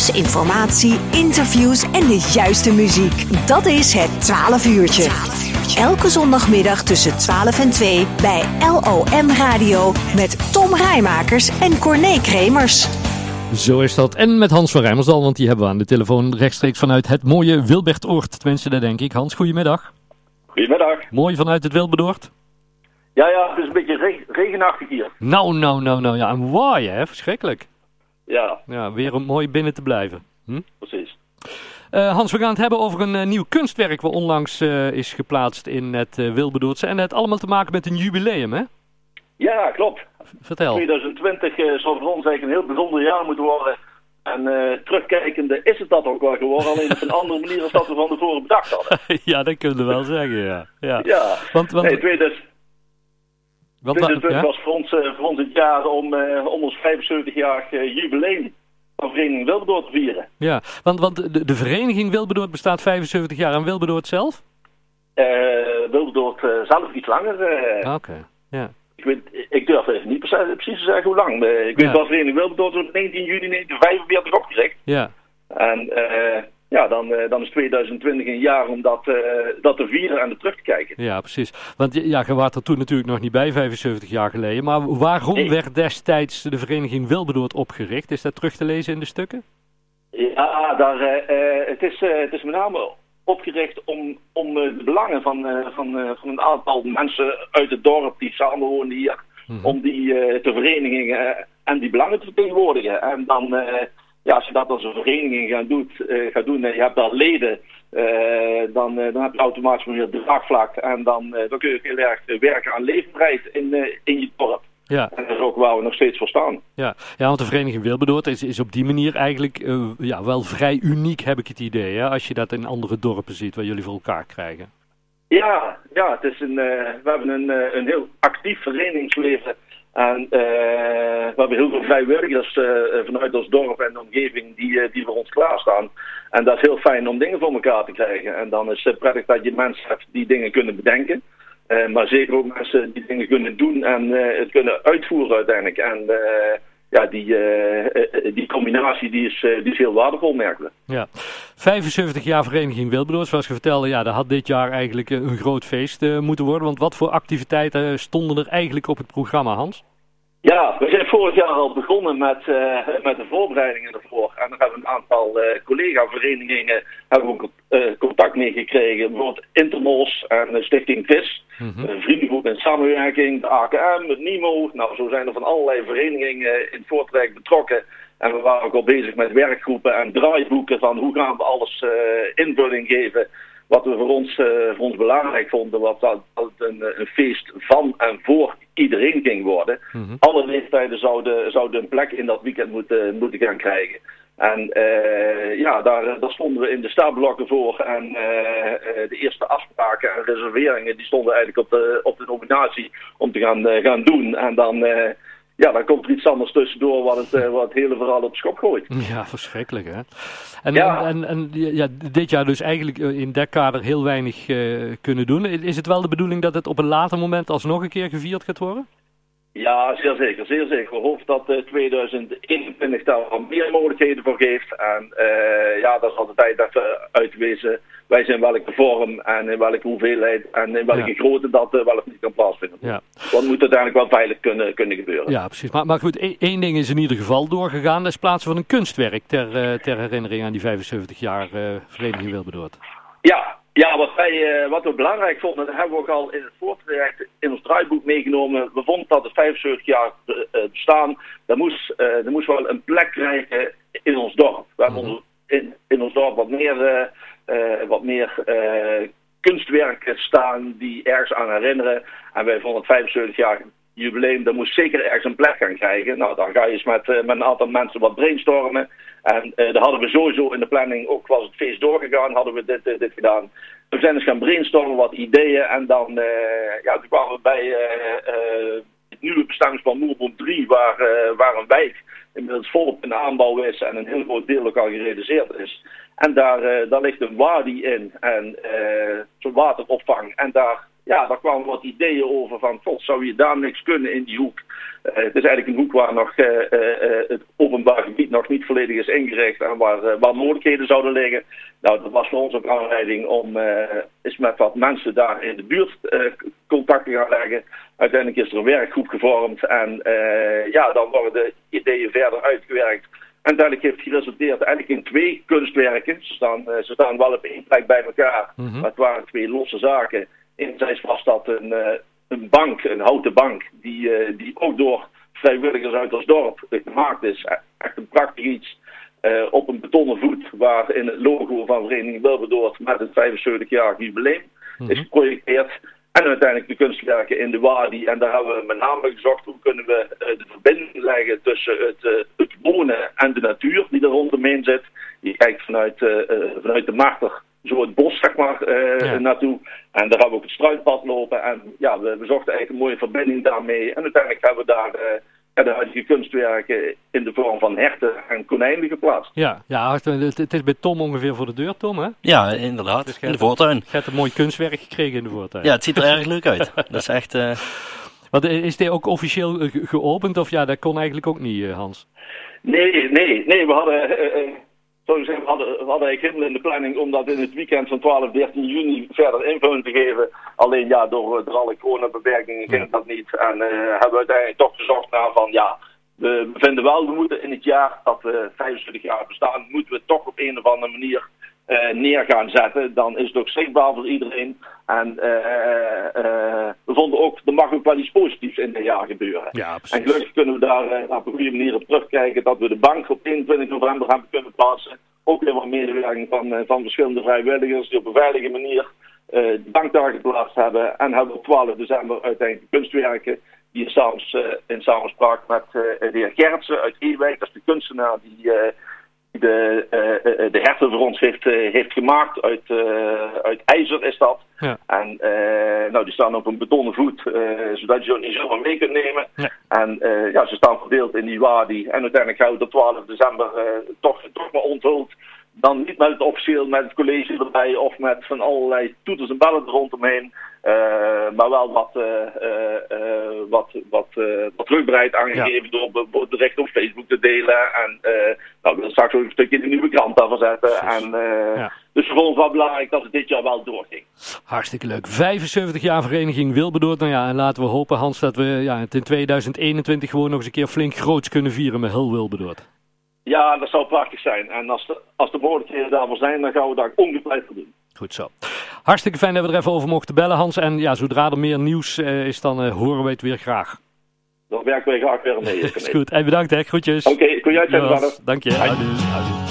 Nieuws, informatie, interviews en de juiste muziek. Dat is het 12 uurtje. Elke zondagmiddag tussen 12 en 2 bij LOM Radio met Tom Rijmakers en Corné Kremers. Zo is dat. En met Hans van Rijmersdal, want die hebben we aan de telefoon rechtstreeks vanuit het mooie Wilbertoord. Tenminste, dat denk ik. Hans, goedemiddag. Goedemiddag. Mooi vanuit het Wilbertoord. Ja, ja, het is een beetje reg regenachtig hier. Nou, nou, nou, nou. Ja, en waaien, hè? Verschrikkelijk. Ja. Ja, weer om mooi binnen te blijven. Hm? Precies. Uh, Hans, we gaan het hebben over een uh, nieuw kunstwerk wat onlangs uh, is geplaatst in het Wilberdoordse. En het allemaal te maken met een jubileum, hè? Ja, klopt. Vertel. 2020 zal voor ons eigenlijk een heel bijzonder jaar moeten worden. En terugkijkende is het dat ook wel geworden, alleen op een andere manier dan dat we van tevoren bedacht hadden. ja, dat kunnen we wel zeggen, ja. Ja, ja. Want, want... Nee, 2020 wat, 2020 ja? was voor ons, voor ons het jaar om, om ons 75-jarig jubileum van Vereniging Wilberdoord te vieren. Ja, want, want de, de Vereniging Wilberdoord bestaat 75 jaar en Wilberdoord zelf? Uh, Wilberdoord uh, zelf iets langer. Uh, Oké, okay. ja. Ik, weet, ik durf even niet precies te zeggen hoe lang. ik weet Ja. dat Vereniging Wilberdoord op 19 juni 1945 opgericht. Ja, En ja, dan, dan is 2020 een jaar om dat, dat te vieren en er terug te kijken. ja, precies. Want ja, je was er toen natuurlijk nog niet bij, 75 jaar geleden. Maar waarom Nee. werd destijds de Vereniging Wilberdoord opgericht? Is dat terug te lezen in de stukken? Ja, daar, eh, eh, het, is, eh, het is met name opgericht om, om eh, de belangen van, eh, van, eh, van een aantal mensen uit het dorp die samenwonen hier, Mhm. om die eh, te verenigen eh, en die belangen te vertegenwoordigen. En dan, eh, ja, als je dat als een vereniging gaat, doet, eh, gaat doen en je hebt daar leden, eh, dan, eh, dan heb je automatisch meer draagvlak en dan, dan kun je heel erg werken aan leefbaarheid in, in je dorp. Ja, En dat is ook waar we nog steeds voor staan. ja. ja want de Vereniging Wilberdoord is, is op die manier eigenlijk ja, wel vrij uniek, heb ik het idee. Hè? Als je dat in andere dorpen ziet, waar jullie voor elkaar krijgen. Ja, ja het is een, we hebben een, een heel actief verenigingsleven. En we hebben heel veel vrijwilligers eh, vanuit ons dorp en de omgeving die, eh, die voor ons klaarstaan. En dat is heel fijn om dingen voor elkaar te krijgen. En dan is het prettig dat je mensen hebt die dingen kunnen bedenken. Eh, maar zeker ook mensen die dingen kunnen doen en eh, het kunnen uitvoeren uiteindelijk. En eh, ja, die, eh, eh, die combinatie die is, eh, die is heel waardevol, merken. Ja, 75 jaar Vereniging Wilberdoord. Zoals je vertelde, ja, dat had dit jaar eigenlijk eh, een groot feest eh, moeten worden. Want wat voor activiteiten stonden er eigenlijk op het programma, Hans? Ja, we zijn vorig jaar al begonnen met, eh, met de voorbereidingen ervoor. En daar hebben we een aantal eh, collega-verenigingen hebben we eh, contact mee gekregen. Bijvoorbeeld Intermos en de Stichting VIS. Mhm. Een vriendengroep in samenwerking, de AKM, het NIMO. Nou, zo zijn er van allerlei verenigingen in het Voortrijk betrokken. En we waren ook al bezig met werkgroepen en draaiboeken van hoe gaan we alles invulling geven. Wat we voor ons, voor ons belangrijk vonden, was dat dat een, een feest van en voor iedereen ging worden. Mhm. Alle leeftijden zouden, zouden een plek in dat weekend moeten, moeten gaan krijgen. En eh, ja, daar, daar stonden we in de startblokken voor. En eh, eh, de eerste afspraken en reserveringen die stonden eigenlijk op de, op de nominatie om te gaan, eh, gaan doen. En dan, eh, ja, dan komt er iets anders tussendoor wat het, eh, wat het hele verhaal op schop gooit. Ja, verschrikkelijk hè. En, Ja. en, en, en ja, dit jaar dus eigenlijk eh, in dat kader heel weinig eh, kunnen doen. Is het wel de bedoeling dat het op een later moment alsnog een keer gevierd gaat worden? Ja, zeer zeker, zeer zeker. We hopen dat eh, 2021 daar wat meer mogelijkheden voor geeft. En eh, ja, dat is altijd tijd dat we uitwezen wij zijn welke vorm en in welke hoeveelheid en in welke Ja. grootte dat eh, wel of niet kan plaatsvinden. Ja, Dat moet uiteindelijk wel veilig kunnen, kunnen gebeuren. ja precies. Maar, maar goed, één, één ding is in ieder geval doorgegaan. Dat is plaatsen van een kunstwerk ter, eh, ter herinnering aan die 75 jaar eh, Vereniging Wilberdoord. Ja, ja wat, wij, eh, wat we belangrijk vonden, dat hebben we ook al in het voortraject in ons draaiboek meegenomen. We vonden dat het 75 jaar eh, eh, bestaan, dat moest, eh, dat moest wel een plek krijgen in ons dorp. We hebben Mhm. ons- in, in ons dorp wat meer, eh, eh, wat meer eh, kunstwerken staan die ergens aan herinneren. En wij vonden het 75 jaar jubileum, dat moest zeker ergens een plek gaan krijgen. Nou, dan ga je eens met, eh, met een aantal mensen wat brainstormen. En eh daar hadden we sowieso in de planning, ook was het feest doorgegaan, hadden we dit, eh, dit gedaan. We zijn eens gaan brainstormen, wat ideeën. En dan ja, kwamen we bij het nieuwe bestemmingsplan Moerboom 3, waar, waar een wijk inmiddels volop in aanbouw is en een heel groot deel ook al gerealiseerd is. En daar, daar ligt een wadi in en zo'n wateropvang. En daar, ja, daar kwamen wat ideeën over van, god, zou je daar niks kunnen in die hoek? het is eigenlijk een hoek waar nog het openbaar gebied nog niet volledig is ingericht en waar, waar mogelijkheden zouden liggen. Nou, dat was voor ons ook aanleiding om eens met wat mensen daar in de buurt contact te gaan leggen. Uiteindelijk is er een werkgroep gevormd en ja, dan worden de ideeën verder uitgewerkt. En uiteindelijk heeft het geresulteerd eigenlijk in twee kunstwerken. Ze staan, ze staan wel op één plek bij elkaar, mm maar het waren twee losse zaken. Enerzijds was dat een, uh, een bank, een houten bank, die, uh, die ook door vrijwilligers uit ons dorp gemaakt is. E-, echt een prachtig iets. op een betonnen voet, waarin het logo van Vereniging Wilberdoord met het 75-jarig jubileum mm -hmm. is geprojecteerd. En uiteindelijk de kunstwerken in de Wadi. En daar hebben we met name gezocht hoe kunnen we de verbinding leggen tussen het, het wonen en de natuur die er rondomheen zit. Je kijkt vanuit, vanuit de Marter zo het bos zeg maar, uh, naartoe. En daar hebben we ook het struitpad lopen. En ja, we, we zochten eigenlijk een mooie verbinding daarmee. En uiteindelijk hebben we daar de huidige kunstwerken in de vorm van herten en konijnen geplaatst. Ja, ja het, is bij Tom ongeveer voor de deur, Tom, hè? Ja, inderdaad. Dus in de voortuin. Je hebt een mooi kunstwerk gekregen in de voortuin. Ja, het ziet er erg leuk uit. Dat is echt... Uh... Wat, is dit ook officieel geopend? Of ja, dat kon eigenlijk ook niet, Hans? Nee, nee, nee. We hadden, uh, uh, we hadden, we hadden eigenlijk helemaal in de planning om dat in het weekend van 12, 13 juni verder invulling te geven. Alleen ja, door, door alle coronabeperkingen ging dat niet. En uh, hebben we uiteindelijk toch gezocht naar van ja, we vinden wel, we moeten in het jaar dat we 25 jaar bestaan, moeten we toch op een of andere manier neer gaan zetten, dan is het ook zichtbaar voor iedereen. En uh, uh, we vonden ook, er mag ook wel iets positiefs in dit jaar gebeuren. Ja, en gelukkig kunnen we daar op een goede manier op terugkijken dat we de bank op 21 november hebben kunnen plaatsen. Ook weer wat medewerking van, van verschillende vrijwilligers die op een veilige manier de bank daar geplaatst hebben. En hebben op 12 december uiteindelijk kunstwerken die in, in samenspraak met de heer Gertsen uit Ewijk, dat is de kunstenaar die de, uh, de ons heeft, uh, heeft gemaakt. Uit, uit ijzer is dat. Ja. En nou, die staan op een betonnen voet, zodat je ze niet zomaar mee kunt nemen. Ja. En ja, ze staan verdeeld in die wadi. En uiteindelijk gaan we op 12 december toch, toch maar onthuld. Dan niet met het officieel, met het college erbij of met van allerlei toeters en bellen er rondomheen. Uh, maar wel wat, uh, uh, wat, wat, wat terugbreid aangegeven ja. door direct op Facebook te delen. En nou, we willen straks ook een stukje in de nieuwe krant daarvan zetten. En, ja. Dus het wel belangrijk dat het dit jaar wel doorging. Hartstikke leuk. 75 jaar vereniging Wilberdoord. Nou ja, en laten we hopen Hans dat we ja, het in 2021 gewoon nog eens een keer flink groots kunnen vieren met heel Wilberdoord. Ja, dat zou prachtig zijn. En als de, als de mogelijkheden daarvoor zijn, dan gaan we daar ongetwijfeld voor doen. Goed zo. Hartstikke fijn dat we er even over mochten bellen, Hans. En ja, zodra er meer nieuws uh, is, dan uh, horen we het weer graag. Dan werken wij graag weer mee. is goed. En bedankt, hè. Groetjes. Oké, okay, kun jij het Dank je. Adieu. Adieu.